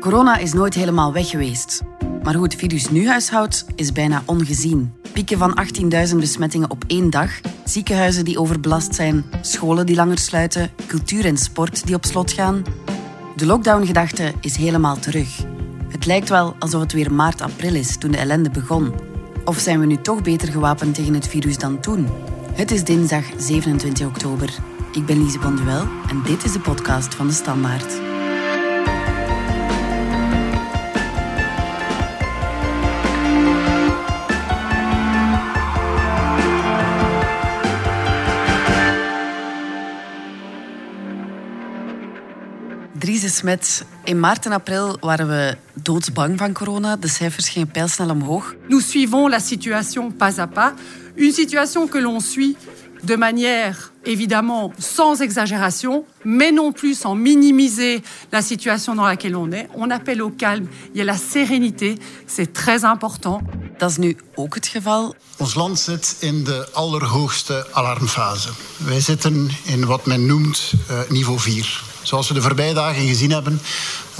Corona is nooit helemaal weg geweest. Maar hoe het virus nu huishoudt, is bijna ongezien. Pieken van 18.000 besmettingen op één dag, ziekenhuizen die overbelast zijn, scholen die langer sluiten, cultuur en sport die op slot gaan. De lockdown-gedachte is helemaal terug. Het lijkt wel alsof het weer maart-april is toen de ellende begon. Of zijn we nu toch beter gewapend tegen het virus dan toen? Het is dinsdag 27 oktober. Ik ben Lise Bonduel en dit is de podcast van de Standaard. Dries de Smet, in maart en april waren we doodsbang van corona. De cijfers gingen pijlsnel omhoog. Nous suivons la situation pas à pas. Une situation que l'on suit de manière évidemment sans exagération, mais non plus sans minimiser la situation dans laquelle on est. On appelle au calme et à la sérénité. C'est très important. Dat is nu ook het geval. Ons land zit in de allerhoogste alarmfase. Wij zitten in wat men noemt uh, niveau 4. Zoals we de voorbije dagen gezien hebben,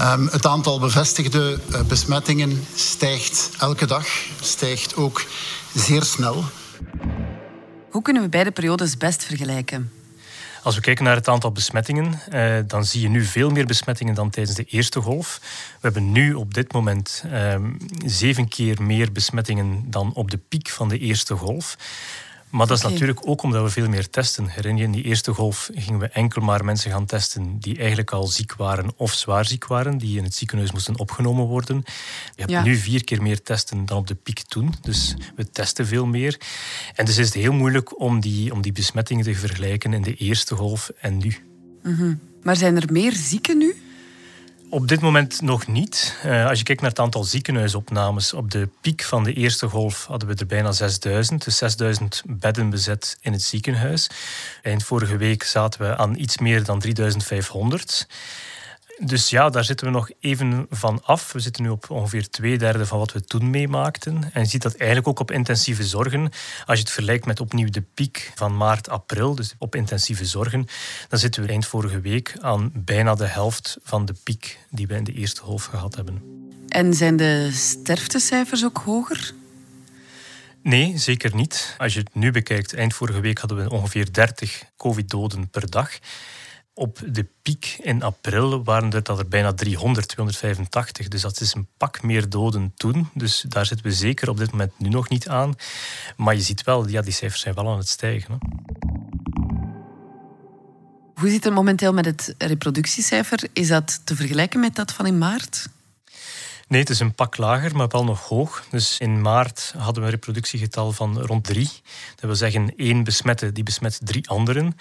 um, het aantal bevestigde uh, besmettingen stijgt elke dag, stijgt ook zeer snel. Hoe kunnen we beide periodes best vergelijken? Als we kijken naar het aantal besmettingen, eh, dan zie je nu veel meer besmettingen dan tijdens de eerste golf. We hebben nu op dit moment eh, zeven keer meer besmettingen dan op de piek van de eerste golf. Maar dat is okay. natuurlijk ook omdat we veel meer testen. Herinner je, in die eerste golf gingen we enkel maar mensen gaan testen die eigenlijk al ziek waren of zwaar ziek waren, die in het ziekenhuis moesten opgenomen worden. Je hebt ja. nu vier keer meer testen dan op de piek toen. Dus we testen veel meer. En dus is het heel moeilijk om die, om die besmettingen te vergelijken in de eerste golf en nu. Mm -hmm. Maar zijn er meer zieken nu? Op dit moment nog niet. Uh, als je kijkt naar het aantal ziekenhuisopnames, op de piek van de eerste golf hadden we er bijna 6000, dus 6000 bedden bezet in het ziekenhuis. Eind vorige week zaten we aan iets meer dan 3500. Dus ja, daar zitten we nog even van af. We zitten nu op ongeveer twee derde van wat we toen meemaakten. En je ziet dat eigenlijk ook op intensieve zorgen. Als je het vergelijkt met opnieuw de piek van maart, april, dus op intensieve zorgen, dan zitten we eind vorige week aan bijna de helft van de piek die we in de eerste golf gehad hebben. En zijn de sterftecijfers ook hoger? Nee, zeker niet. Als je het nu bekijkt, eind vorige week hadden we ongeveer 30 covid-doden per dag. Op de piek in april waren er, dat er bijna 300, 285. Dus dat is een pak meer doden toen. Dus daar zitten we zeker op dit moment nu nog niet aan. Maar je ziet wel, ja, die cijfers zijn wel aan het stijgen. Hè. Hoe zit het momenteel met het reproductiecijfer? Is dat te vergelijken met dat van in maart? Nee, het is een pak lager, maar wel nog hoog. Dus in maart hadden we een reproductiegetal van rond drie. Dat wil zeggen één besmette die besmet drie anderen.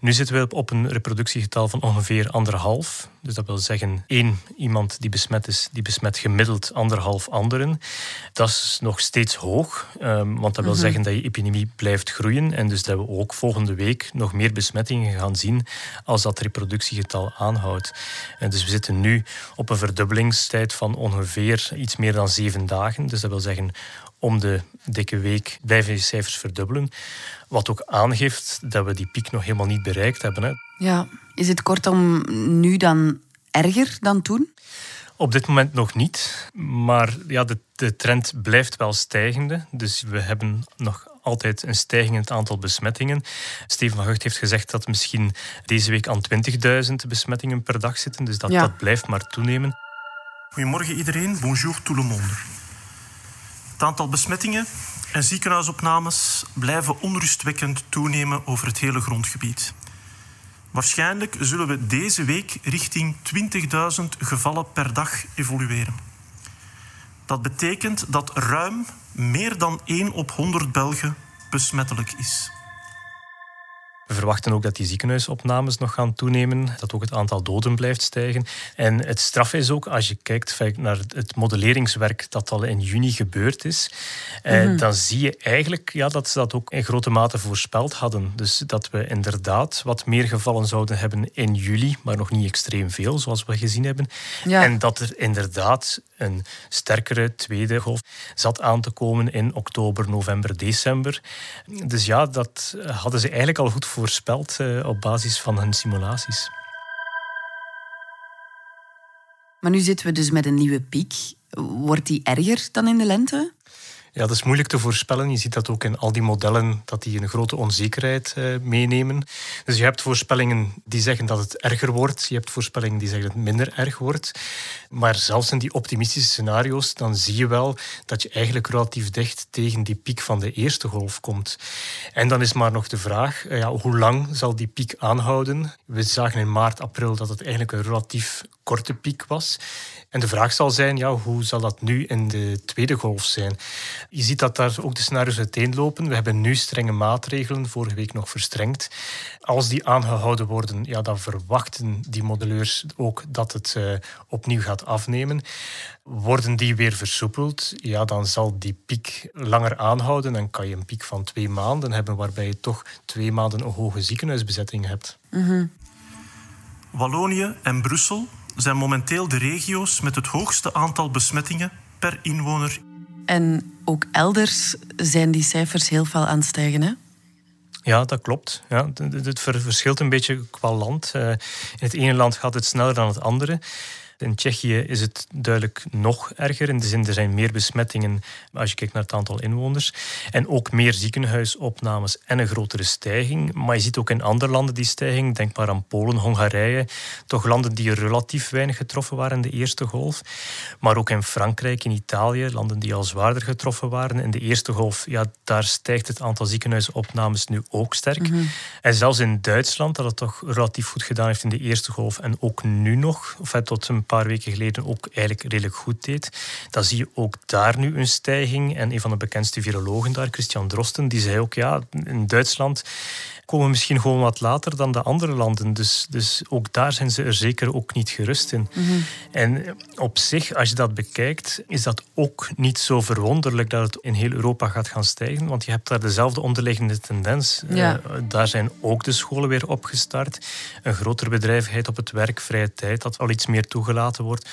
Nu zitten we op een reproductiegetal van ongeveer anderhalf. Dus dat wil zeggen één iemand die besmet is, die besmet gemiddeld anderhalf anderen. Dat is nog steeds hoog, want dat wil mm -hmm. zeggen dat je epidemie blijft groeien. En dus dat we ook volgende week nog meer besmettingen gaan zien als dat reproductiegetal aanhoudt. En dus we zitten nu op een verdubbelingstijd van ongeveer ongeveer iets meer dan zeven dagen. Dus dat wil zeggen, om de dikke week blijven die cijfers verdubbelen. Wat ook aangeeft dat we die piek nog helemaal niet bereikt hebben. Hè. Ja, is het kortom nu dan erger dan toen? Op dit moment nog niet, maar ja, de, de trend blijft wel stijgende. Dus we hebben nog altijd een stijging in het aantal besmettingen. Steven van Gucht heeft gezegd dat misschien deze week aan 20.000 besmettingen per dag zitten. Dus dat, ja. dat blijft maar toenemen. Goedemorgen iedereen, bonjour tout le monde. Het aantal besmettingen en ziekenhuisopnames blijven onrustwekkend toenemen over het hele grondgebied. Waarschijnlijk zullen we deze week richting 20.000 gevallen per dag evolueren. Dat betekent dat ruim meer dan 1 op 100 Belgen besmettelijk is. We verwachten ook dat die ziekenhuisopnames nog gaan toenemen, dat ook het aantal doden blijft stijgen. En het straf is ook, als je kijkt naar het modelleringswerk dat al in juni gebeurd is, mm -hmm. dan zie je eigenlijk ja, dat ze dat ook in grote mate voorspeld hadden. Dus dat we inderdaad wat meer gevallen zouden hebben in juli, maar nog niet extreem veel, zoals we gezien hebben. Ja. En dat er inderdaad een sterkere tweede golf zat aan te komen in oktober, november, december. Dus ja, dat hadden ze eigenlijk al goed voorspeld uh, op basis van hun simulaties. Maar nu zitten we dus met een nieuwe piek. Wordt die erger dan in de lente? Ja, dat is moeilijk te voorspellen. Je ziet dat ook in al die modellen, dat die een grote onzekerheid uh, meenemen. Dus je hebt voorspellingen die zeggen dat het erger wordt. Je hebt voorspellingen die zeggen dat het minder erg wordt. Maar zelfs in die optimistische scenario's, dan zie je wel dat je eigenlijk relatief dicht tegen die piek van de eerste golf komt. En dan is maar nog de vraag, eh, ja, hoe lang zal die piek aanhouden? We zagen in maart, april dat het eigenlijk een relatief korte piek was. En de vraag zal zijn, ja, hoe zal dat nu in de tweede golf zijn? Je ziet dat daar ook de scenario's uiteenlopen. We hebben nu strenge maatregelen, vorige week nog verstrengd. Als die aangehouden worden, ja, dan verwachten die modelleurs ook dat het uh, opnieuw gaat afnemen. Worden die weer versoepeld, ja, dan zal die piek langer aanhouden. Dan kan je een piek van twee maanden hebben, waarbij je toch twee maanden een hoge ziekenhuisbezetting hebt. Mm Wallonië en Brussel zijn momenteel de regio's met het hoogste aantal besmettingen per inwoner. En ook elders zijn die cijfers heel veel aan het stijgen, hè? Ja, dat klopt. Ja, het verschilt een beetje qua land. Eh, in het ene land gaat het sneller dan het andere. In Tsjechië is het duidelijk nog erger. In de zin, er zijn meer besmettingen als je kijkt naar het aantal inwoners. En ook meer ziekenhuisopnames en een grotere stijging. Maar je ziet ook in andere landen die stijging. Denk maar aan Polen, Hongarije. Toch landen die relatief weinig getroffen waren in de eerste golf. Maar ook in Frankrijk, in Italië, landen die al zwaarder getroffen waren. In de eerste golf, ja, daar stijgt het aantal ziekenhuisopnames nu ook sterk. Mhm. En zelfs in Duitsland, dat het toch relatief goed gedaan heeft in de eerste golf. En ook nu nog, of tot een paar weken geleden ook eigenlijk redelijk goed deed. Dan zie je ook daar nu een stijging. En een van de bekendste virologen daar, Christian Drosten, die zei ook, ja, in Duitsland komen we misschien gewoon wat later dan de andere landen. Dus, dus ook daar zijn ze er zeker ook niet gerust in. Mhm. En op zich, als je dat bekijkt, is dat ook niet zo verwonderlijk dat het in heel Europa gaat gaan stijgen. Want je hebt daar dezelfde onderliggende tendens. Ja. Uh, daar zijn ook de scholen weer opgestart. Een grotere bedrijvigheid op het werk, vrije tijd, dat al iets meer toegelaten wordt.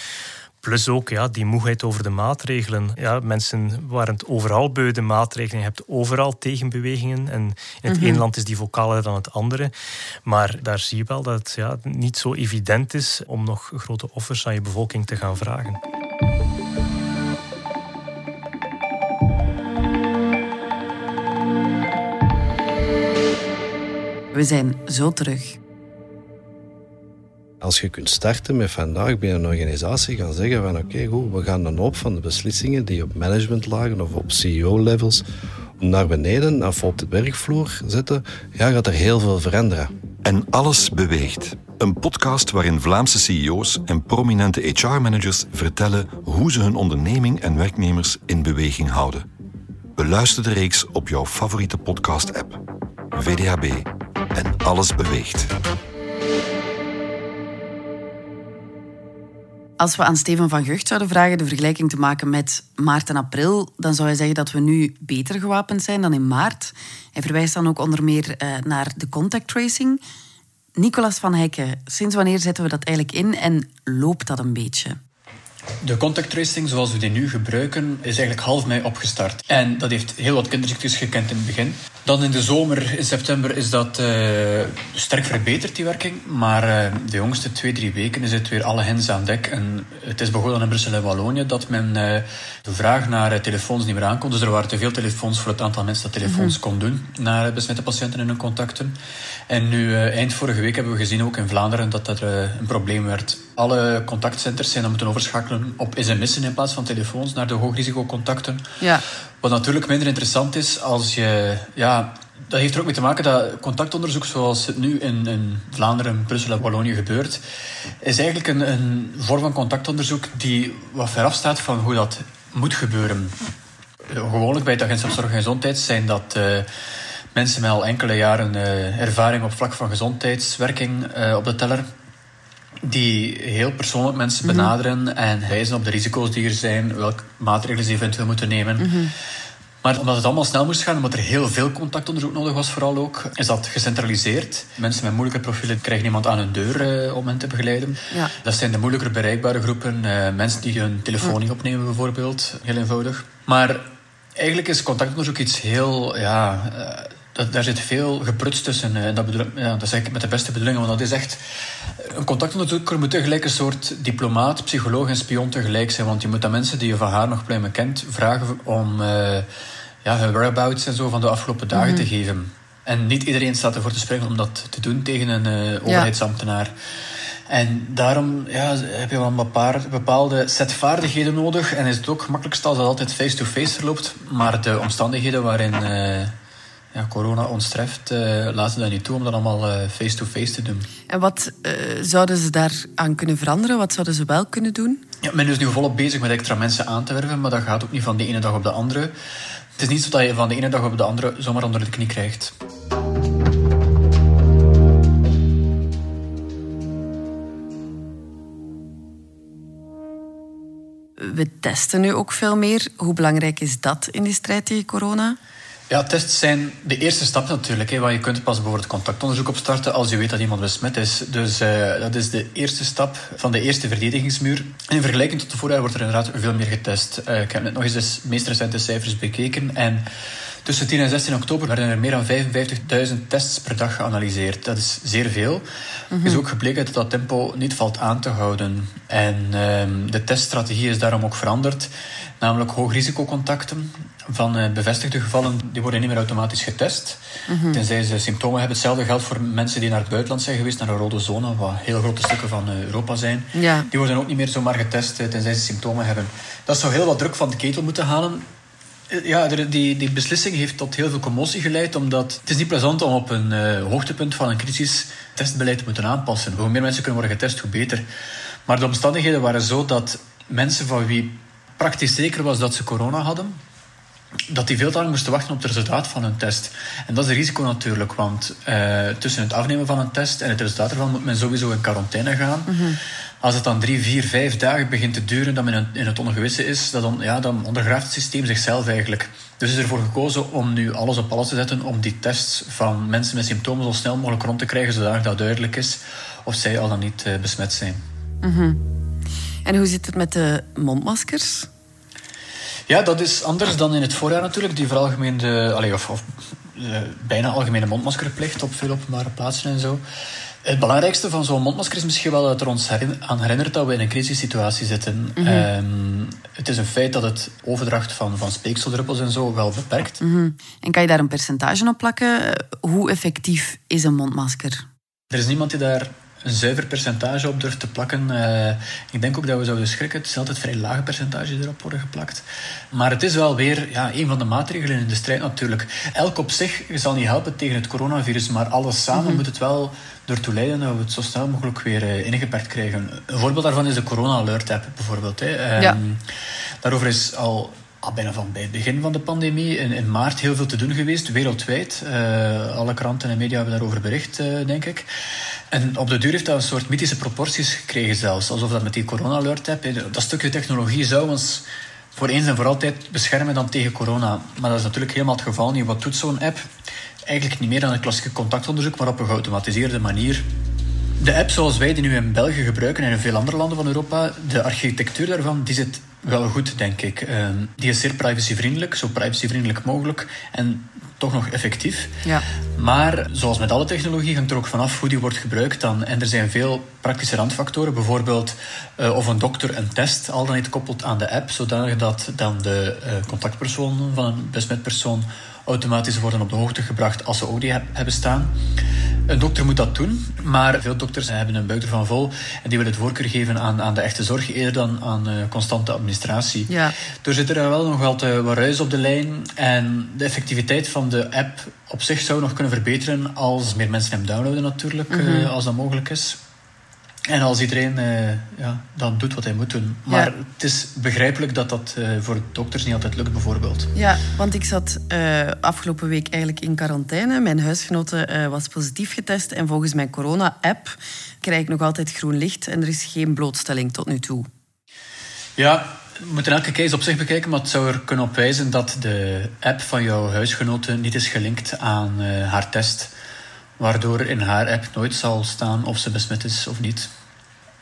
Plus ook ja, die moeheid over de maatregelen. Ja, mensen waren het overal beu, de maatregelen. Je hebt overal tegenbewegingen. En in het mm ene land is die vocaler dan het andere. Maar daar zie je wel dat het ja, niet zo evident is om nog grote offers aan je bevolking te gaan vragen. We zijn zo terug. Als je kunt starten met vandaag bij een organisatie gaan zeggen van oké, goed, we gaan een hoop van de beslissingen die op managementlagen of op CEO-levels naar beneden of op de werkvloer zetten, ja, gaat er heel veel veranderen. En alles beweegt. Een podcast waarin Vlaamse CEO's en prominente HR-managers vertellen hoe ze hun onderneming en werknemers in beweging houden. Beluister de reeks op jouw favoriete podcast-app. VDHB en alles beweegt. Als we aan Steven van Gucht zouden vragen de vergelijking te maken met maart en april, dan zou hij zeggen dat we nu beter gewapend zijn dan in maart. Hij verwijst dan ook onder meer uh, naar de contact tracing. Nicolas van Hekken, sinds wanneer zetten we dat eigenlijk in en loopt dat een beetje? De contact tracing zoals we die nu gebruiken is eigenlijk half mei opgestart. En dat heeft heel wat kinderziektes gekend in het begin. Dan in de zomer, in september, is dat uh, sterk verbeterd, die werking. Maar uh, de jongste twee, drie weken is het weer alle hens aan dek. En het is begonnen in Brussel en Wallonië dat men uh, de vraag naar telefoons niet meer aankomt. Dus er waren te veel telefoons voor het aantal mensen dat telefoons mm kon doen naar besmette patiënten en hun contacten. En nu, eind vorige week, hebben we gezien ook in Vlaanderen dat dat een probleem werd. Alle contactcenters zijn dan moeten overschakelen op sms'en in plaats van telefoons naar de hoogrisicocontacten. Ja. Wat natuurlijk minder interessant is als je. Ja, dat heeft er ook mee te maken dat contactonderzoek zoals het nu in, in Vlaanderen, Brussel en Wallonië gebeurt, is eigenlijk een, een vorm van contactonderzoek die wat veraf staat van hoe dat moet gebeuren. Gewoonlijk bij het agentschap Zorg en Gezondheid zijn dat uh, mensen met al enkele jaren uh, ervaring op vlak van gezondheidswerking uh, op de teller die heel persoonlijk mensen mhm. benaderen en wijzen op de risico's die er zijn, welke maatregelen ze eventueel moeten nemen. Mhm. Maar omdat het allemaal snel moest gaan, omdat er heel veel contactonderzoek nodig was vooral ook, is dat gecentraliseerd. Mensen met moeilijke profielen krijgen iemand aan hun deur uh, om hen te begeleiden. Ja. Dat zijn de moeilijker bereikbare groepen. Uh, mensen die hun telefoon niet opnemen bijvoorbeeld. Heel eenvoudig. Maar eigenlijk is contactonderzoek iets heel... Ja, uh, dat, daar zit veel gepruts tussen. En dat, bedoel, ja, dat zeg ik met de beste bedoelingen, want dat is echt... Een contactonderzoeker moet tegelijk een soort diplomaat, psycholoog en spion tegelijk zijn. Want je moet aan mensen die je van haar nog blijven kent vragen om uh, ja, hun whereabouts en zo van de afgelopen dagen te mhm. geven. En niet iedereen staat ervoor te springen om dat te doen tegen een uh, overheidsambtenaar. En daarom ja, heb je wel een bepaalde set vaardigheden nodig. En is het ook makkelijkst als het altijd face-to-face verloopt. Maar de omstandigheden waarin uh, ja, corona ons treft, uh, laten dat niet toe om dat allemaal eh, face-to-face te doen. En wat zouden ze daaraan kunnen veranderen? Wat zouden ze wel kunnen doen? Ja, men is nu volop bezig met extra mensen aan te werven, maar dat gaat ook niet van de ene dag op de andere. Het is niet zo dat je van de ene dag op de andere zomaar onder de knie krijgt. we testen nu ook veel meer. Hoe belangrijk is dat in die strijd tegen corona? Ja, tests zijn de eerste stap natuurlijk. Hè, want je kunt pas bijvoorbeeld contactonderzoek opstarten als je weet dat iemand besmet is. Dus uh, dat is de eerste stap van de eerste verdedigingsmuur. En in vergelijking tot de voorjaar wordt er inderdaad veel meer getest. Uh, ik heb net nog eens de meest recente cijfers bekeken. En Tussen 10 en 16 oktober werden er meer dan 55.000 tests per dag geanalyseerd. Dat is zeer veel. Het is ook gebleken dat dat tempo niet valt aan te houden. En uh, de teststrategie is daarom ook veranderd. Namelijk hoogrisicocontacten van uh, bevestigde gevallen, die worden niet meer automatisch getest. Mm Tenzij ze symptomen hebben. Hetzelfde geldt voor mensen die naar het buitenland zijn geweest, naar een rode zone, wat heel grote stukken van uh, Europa zijn. Ja. Die worden ook niet meer zomaar getest, uh, tenzij ze symptomen hebben. Dat zou heel wat druk van de ketel moeten halen. Ja, die, die beslissing heeft tot heel veel commotie geleid, omdat het is niet plezant om op een uh, hoogtepunt van een crisis testbeleid te moeten aanpassen. Hoe meer mensen kunnen worden getest, hoe beter. Maar de omstandigheden waren zo dat mensen van wie praktisch zeker was dat ze corona hadden, dat die veel te lang moesten wachten op het resultaat van hun test. En dat is een risico natuurlijk, want uh, tussen het afnemen van een test en het resultaat ervan moet men sowieso in quarantaine gaan. Mm -hmm. Als het dan drie, vier, vijf dagen begint te duren dat men in het ongewisse is, dan, ja, dan ondergraaft het systeem zichzelf eigenlijk. Dus is ervoor gekozen om nu alles op alles te zetten om die tests van mensen met symptomen zo snel mogelijk rond te krijgen, zodat dat duidelijk is of zij al dan niet uh, besmet zijn. Mm -hmm. En hoe zit het met de mondmaskers? Ja, dat is anders dan in het voorjaar natuurlijk. Die veralgemeende, allee, of, of uh, bijna algemene mondmaskerplicht op veel openbare plaatsen en zo. Het belangrijkste van zo'n mondmasker is misschien wel dat er ons aan herinnert dat we in een crisissituatie zitten. Mm -hmm. het is een feit dat het overdracht van, van speekseldruppels en zo wel beperkt. Mm -hmm. En kan je daar een percentage op plakken? Hoe effectief is een mondmasker? Er is niemand die daar een zuiver percentage op durft te plakken. Uh, ik denk ook dat we zouden schrikken. Het is altijd vrij lage percentage erop worden geplakt. Maar het is wel weer ja, een van de maatregelen in de strijd natuurlijk. Elk op zich zal niet helpen tegen het coronavirus, maar alles samen mm -hmm. moet het wel ertoe leiden dat we het zo snel mogelijk weer uh, ingeperkt krijgen. Een voorbeeld daarvan is de Corona Alert app bijvoorbeeld. Hè. Um, ja. Daarover is al al bijna van bij het begin van de pandemie in, in maart heel veel te doen geweest, wereldwijd. Uh, alle kranten en media hebben daarover bericht, uh, denk ik. En op de duur heeft dat een soort mythische proporties gekregen zelfs. Alsof dat met die corona-alert app, dat stukje technologie zou ons voor eens en voor altijd beschermen dan tegen corona. Maar dat is natuurlijk helemaal het geval niet. Wat doet zo'n app? Eigenlijk niet meer dan een klassieke contactonderzoek, maar op een geautomatiseerde manier. De app zoals wij die nu in België gebruiken en in veel andere landen van Europa, de architectuur daarvan, die zit wel goed, denk ik. Uh, die is zeer privacyvriendelijk, zo privacyvriendelijk mogelijk. En toch nog effectief. Ja. Maar zoals met alle technologie hangt er ook vanaf hoe die wordt gebruikt dan. En er zijn veel praktische randfactoren. Bijvoorbeeld uh, of een dokter een test al dan niet koppelt aan de app, zodanig dat dan de uh, contactpersoon van een besmet persoon automatisch worden op de hoogte gebracht als ze ook die hebben staan. Een dokter moet dat doen, maar veel dokters hebben een buik ervan vol en die willen het voorkeur geven aan, aan de echte zorg eerder dan aan uh, constante administratie. Ja. Er zit er wel nog wel wat ruis op de lijn en de effectiviteit van de app op zich zou nog kunnen verbeteren als meer mensen hem downloaden natuurlijk, mm -hmm. uh, als dat mogelijk is. En als iedereen uh, ja, dan doet wat hij moet doen. Maar het is begrijpelijk dat dat uh, voor dokters niet altijd lukt, bijvoorbeeld. Ja, want ik zat uh, afgelopen week eigenlijk in quarantaine. Mijn huisgenote was positief getest. En volgens mijn corona-app krijg ik nog altijd groen licht. En er is geen blootstelling tot nu toe. Ja, we moeten elke case op zich bekijken. Maar het zou er kunnen op wijzen dat de app van jouw huisgenote niet is gelinkt aan haar test waardoor in haar app nooit zal staan of ze besmet is of niet.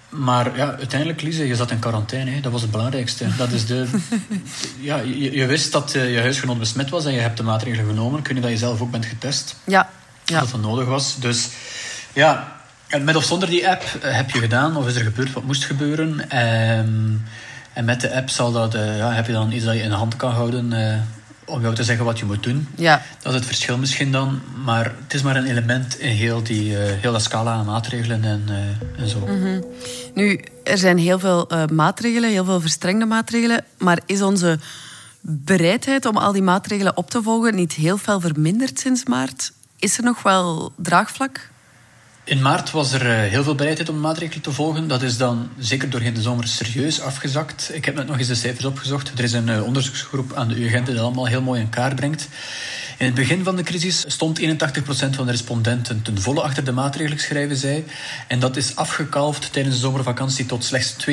Maar ja, uiteindelijk, Lise, je zat in quarantaine. Hè. Dat was het belangrijkste. Dat is de... ja, je, je wist dat uh, je huisgenoot besmet was en je hebt de maatregelen genomen. Kun je dat je zelf ook bent getest? Ja. ja. Dat dat nodig was. Dus ja, met of zonder die app uh, heb je gedaan of is er gebeurd wat moest gebeuren. Um, en met de app zal dat, uh, ja, heb je dan iets dat je in de hand kan houden om jou te zeggen wat je moet doen. Ja. Dat is het verschil misschien dan. Maar het is maar een element in heel, die, uh, heel dat scala aan maatregelen en, uh, en zo. Mm -hmm. Nu, er zijn heel veel uh, maatregelen, heel veel verstrengde maatregelen. Maar is onze bereidheid om al die maatregelen op te volgen niet heel veel verminderd sinds maart? Is er nog wel draagvlak? In maart was er heel veel bereidheid om maatregelen te volgen. Dat is dan zeker doorheen de zomer serieus afgezakt. Ik heb net nog eens de cijfers opgezocht. Er is een onderzoeksgroep aan de UGent die dat allemaal heel mooi in kaart brengt. In het begin van de crisis stond 81% van de respondenten ten volle achter de maatregelen, schrijven zij. En dat is afgekalfd tijdens de zomervakantie tot slechts 22,2%.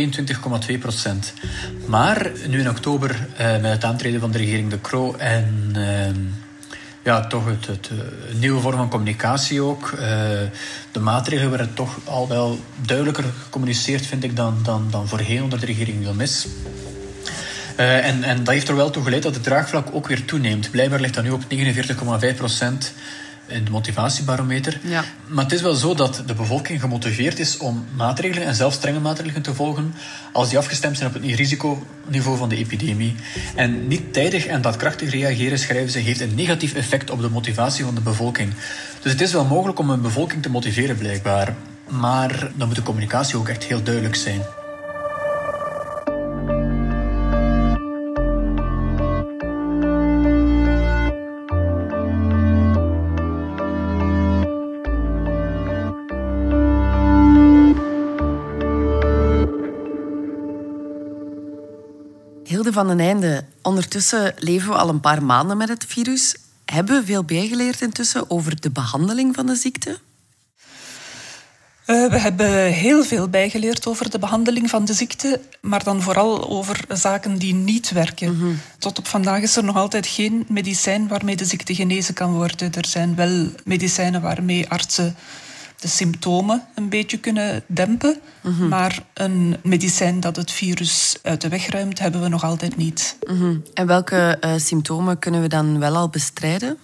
Maar nu in oktober, met het aantreden van de regering De Croo en ja, toch het, een nieuwe vorm van communicatie ook. Uh, de maatregelen werden toch al wel duidelijker gecommuniceerd, vind ik, dan, dan, dan voorheen onder de regering Wilmis. Uh, en, en dat heeft er wel toe geleid dat het draagvlak ook weer toeneemt. Blijkbaar ligt dat nu op 49,5 procent in de motivatiebarometer. Ja. Maar het is wel zo dat de bevolking gemotiveerd is om maatregelen, en zelfs strenge maatregelen te volgen, als die afgestemd zijn op het risiconiveau van de epidemie. En niet tijdig en daadkrachtig reageren, schrijven ze, heeft een negatief effect op de motivatie van de bevolking. Dus het is wel mogelijk om een bevolking te motiveren, blijkbaar. Maar dan moet de communicatie ook echt heel duidelijk zijn. Van den Einde, ondertussen leven we al een paar maanden met het virus. Hebben we veel bijgeleerd intussen over de behandeling van de ziekte? Uh, we hebben heel veel bijgeleerd over de behandeling van de ziekte, maar dan vooral over zaken die niet werken. Mm -hmm. Tot op vandaag is er nog altijd geen medicijn waarmee de ziekte genezen kan worden. Er zijn wel medicijnen waarmee artsen de symptomen een beetje kunnen dempen. Mhm. Mm -hmm. Maar een medicijn dat het virus uit de weg ruimt, hebben we nog altijd niet. Mm -hmm. En welke uh, symptomen kunnen we dan wel al bestrijden?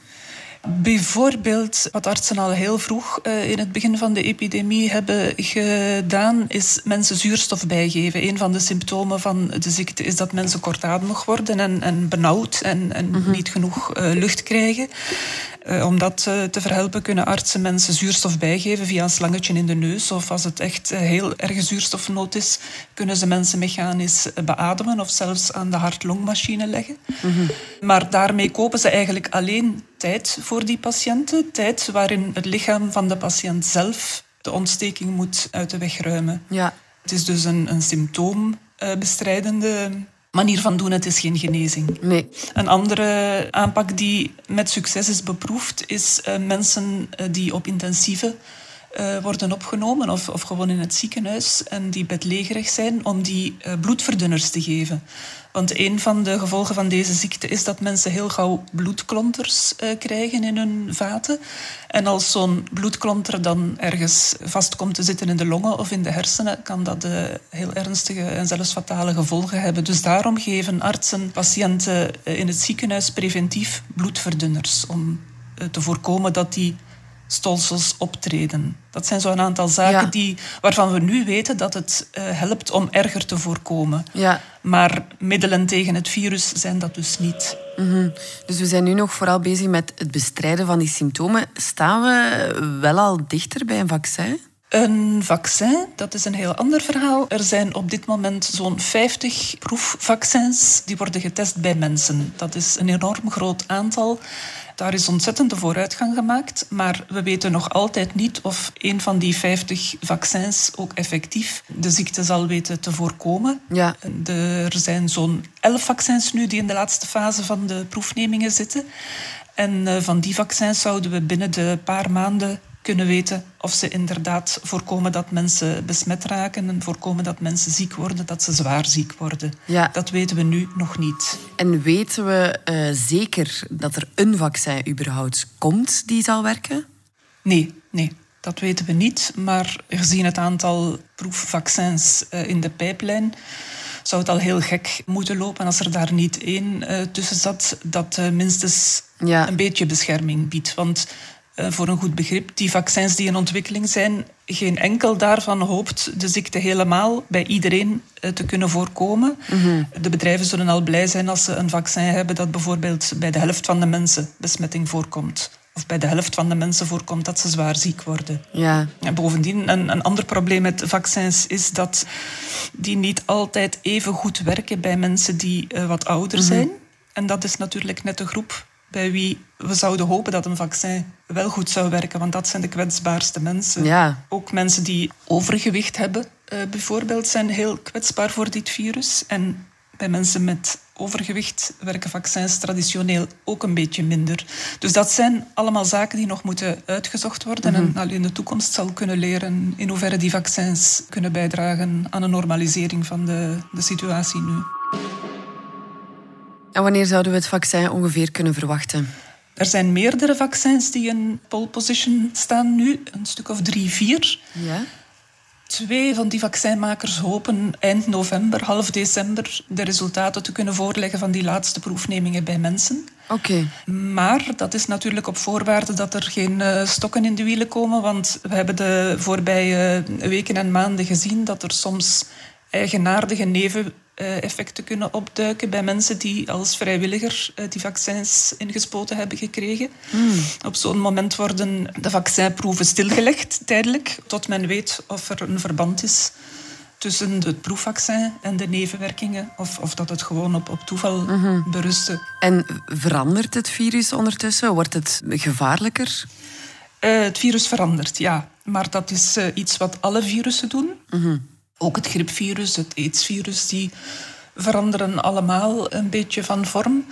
Bijvoorbeeld, wat artsen al heel vroeg uh, in het begin van de epidemie hebben gedaan, is mensen zuurstof bijgeven. Een van de symptomen van de ziekte is dat mensen kortademig worden en, en benauwd en, en Mhm. mm -hmm. niet genoeg uh, lucht krijgen. Uh, om dat te verhelpen kunnen artsen mensen zuurstof bijgeven via een slangetje in de neus. Of als het echt heel erg zuurstofnood is, kunnen ze mensen mechanisch beademen of zelfs aan de hart-longmachine leggen. Mm -hmm. Maar daarmee kopen ze eigenlijk alleen tijd voor die patiënten. Tijd waarin het lichaam van de patiënt zelf de ontsteking moet uit de weg ruimen. Ja. Het is dus een, een symptoombestrijdende manier van doen. Het is geen genezing. Nee. Een andere aanpak die met succes is beproefd, is uh, mensen uh, die op intensieve uh, worden opgenomen of, of gewoon in het ziekenhuis en die bedlegerig zijn, om die bloedverdunners te geven. Want een van de gevolgen van deze ziekte is dat mensen heel gauw bloedklonters uh, krijgen in hun vaten. En als zo'n bloedklonter dan ergens vast komt te zitten in de longen of in de hersenen, kan dat uh, heel ernstige en zelfs fatale gevolgen hebben. Dus daarom geven artsen patiënten uh, in het ziekenhuis preventief bloedverdunners om te voorkomen dat die stolsels optreden. Dat zijn zo'n aantal zaken Ja. die, waarvan we nu weten dat het uh, helpt om erger te voorkomen. Ja. Maar middelen tegen het virus zijn dat dus niet. Mhm. Dus we zijn nu nog vooral bezig met het bestrijden van die symptomen. Staan we wel al dichter bij een vaccin? Een vaccin, dat is een heel ander verhaal. Er zijn op dit moment zo'n 50 proefvaccins die worden getest bij mensen. Dat is een enorm groot aantal. Daar is ontzettende vooruitgang gemaakt, maar we weten nog altijd niet of een van die 50 vaccins ook effectief de ziekte zal weten te voorkomen. Ja. Er zijn zo'n 11 vaccins nu die in de laatste fase van de proefnemingen zitten. En uh, van die vaccins zouden we binnen de paar maanden kunnen weten of ze inderdaad voorkomen dat mensen besmet raken en voorkomen dat mensen ziek worden, dat ze zwaar ziek worden. Ja. Dat weten we nu nog niet. En weten we uh, zeker dat er een vaccin überhaupt komt die zal werken? Nee, nee. Dat weten we niet, maar gezien het aantal proefvaccins uh, in de pijplijn zou het al heel gek moeten lopen als er daar niet één uh, tussen zat dat minstens ja. een beetje bescherming biedt. Want voor een goed begrip, die vaccins die in ontwikkeling zijn, geen enkel daarvan hoopt de ziekte helemaal bij iedereen te kunnen voorkomen. Mm-hmm. De bedrijven zullen al blij zijn als ze een vaccin hebben dat bijvoorbeeld bij de helft van de mensen besmetting voorkomt of bij de helft van de mensen voorkomt dat ze zwaar ziek worden. Ja. En bovendien, een, een ander probleem met vaccins is dat die niet altijd even goed werken bij mensen die uh, wat ouder zijn. Mm -hmm. En dat is natuurlijk net de groep bij wie we zouden hopen dat een vaccin wel goed zou werken, want dat zijn de kwetsbaarste mensen. Ja. Ook mensen die overgewicht hebben, uh, bijvoorbeeld, zijn heel kwetsbaar voor dit virus. En bij mensen met overgewicht werken vaccins traditioneel ook een beetje minder. Dus dat zijn allemaal zaken die nog moeten uitgezocht worden. En mhm. al in de toekomst zal kunnen leren in hoeverre die vaccins kunnen bijdragen aan een normalisering van de, de situatie nu. En wanneer zouden we het vaccin ongeveer kunnen verwachten? Er zijn meerdere vaccins die in pole position staan nu, een stuk of drie, vier. Ja. Twee van die vaccinmakers hopen eind november, half december, de resultaten te kunnen voorleggen van die laatste proefnemingen bij mensen. Oké. Maar dat is natuurlijk op voorwaarde dat er geen uh, stokken in de wielen komen, want we hebben de voorbije weken en maanden gezien dat er soms eigenaardige neven effecten kunnen opduiken bij mensen die als vrijwilliger uh, die vaccins ingespoten hebben gekregen. Mm. Op zo'n moment worden de vaccinproeven stilgelegd, tijdelijk, tot men weet of er een verband is tussen het proefvaccin en de nevenwerkingen, of, of dat het gewoon op, op toeval mm -hmm. berustte. En verandert het virus ondertussen? Wordt het gevaarlijker? Uh, het virus verandert, ja. Maar dat is iets wat alle virussen doen. Mm -hmm. Ook het griepvirus, het aidsvirus, die veranderen allemaal een beetje van vorm.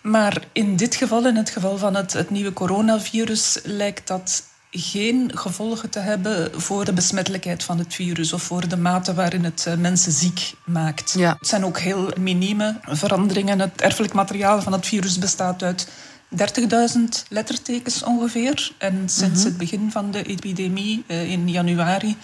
Maar in dit geval, in het geval van het, het nieuwe coronavirus, lijkt dat geen gevolgen te hebben voor de besmettelijkheid van het virus of voor de mate waarin het eh, mensen ziek maakt. Ja. Het zijn ook heel minieme veranderingen. Het erfelijk materiaal van het virus bestaat uit 30.000 lettertekens ongeveer. En sinds mhm. het begin van de epidemie eh, in januari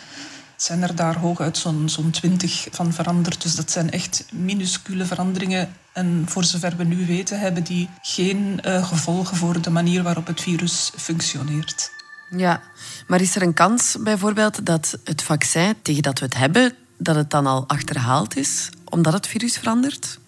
zijn er daar hooguit zo'n zo'n 20 van veranderd. Dus dat zijn echt minuscule veranderingen. En voor zover we nu weten, hebben die geen uh, gevolgen voor de manier waarop het virus functioneert. Ja, maar is er een kans bijvoorbeeld dat het vaccin tegen dat we het hebben, dat het dan al achterhaald is, omdat het virus verandert?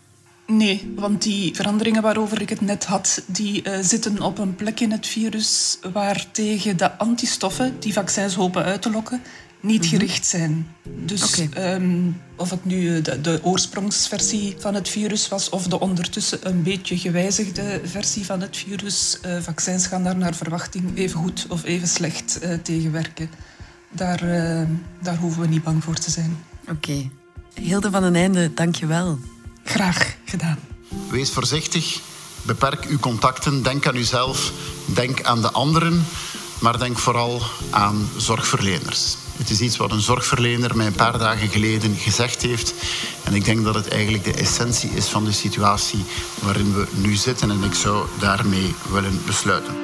Nee, want die veranderingen waarover ik het net had, die uh, zitten op een plek in het virus waar tegen de antistoffen die vaccins hopen uit te lokken, niet gericht zijn. Dus um, of het nu de, de, oorsprongsversie van het virus was of de ondertussen een beetje gewijzigde versie van het virus, uh, vaccins gaan daar naar verwachting even goed of even slecht uh, tegen werken. Daar, uh, daar hoeven we niet bang voor te zijn. Oké. Okay. Hilde van den Einde, dank je wel. Graag gedaan. Wees voorzichtig, beperk uw contacten, denk aan uzelf, denk aan de anderen, maar denk vooral aan zorgverleners. Het is iets wat een zorgverlener mij een paar dagen geleden gezegd heeft. En ik denk dat het eigenlijk de essentie is van de situatie waarin we nu zitten. En ik zou daarmee willen besluiten.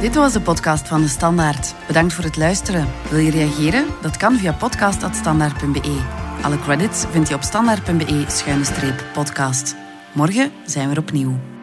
Dit was de podcast van De Standaard. Bedankt voor het luisteren. Wil je reageren? Dat kan via podcast.standaard.be. Alle credits vind je op standaard.be-podcast. Morgen zijn we er opnieuw.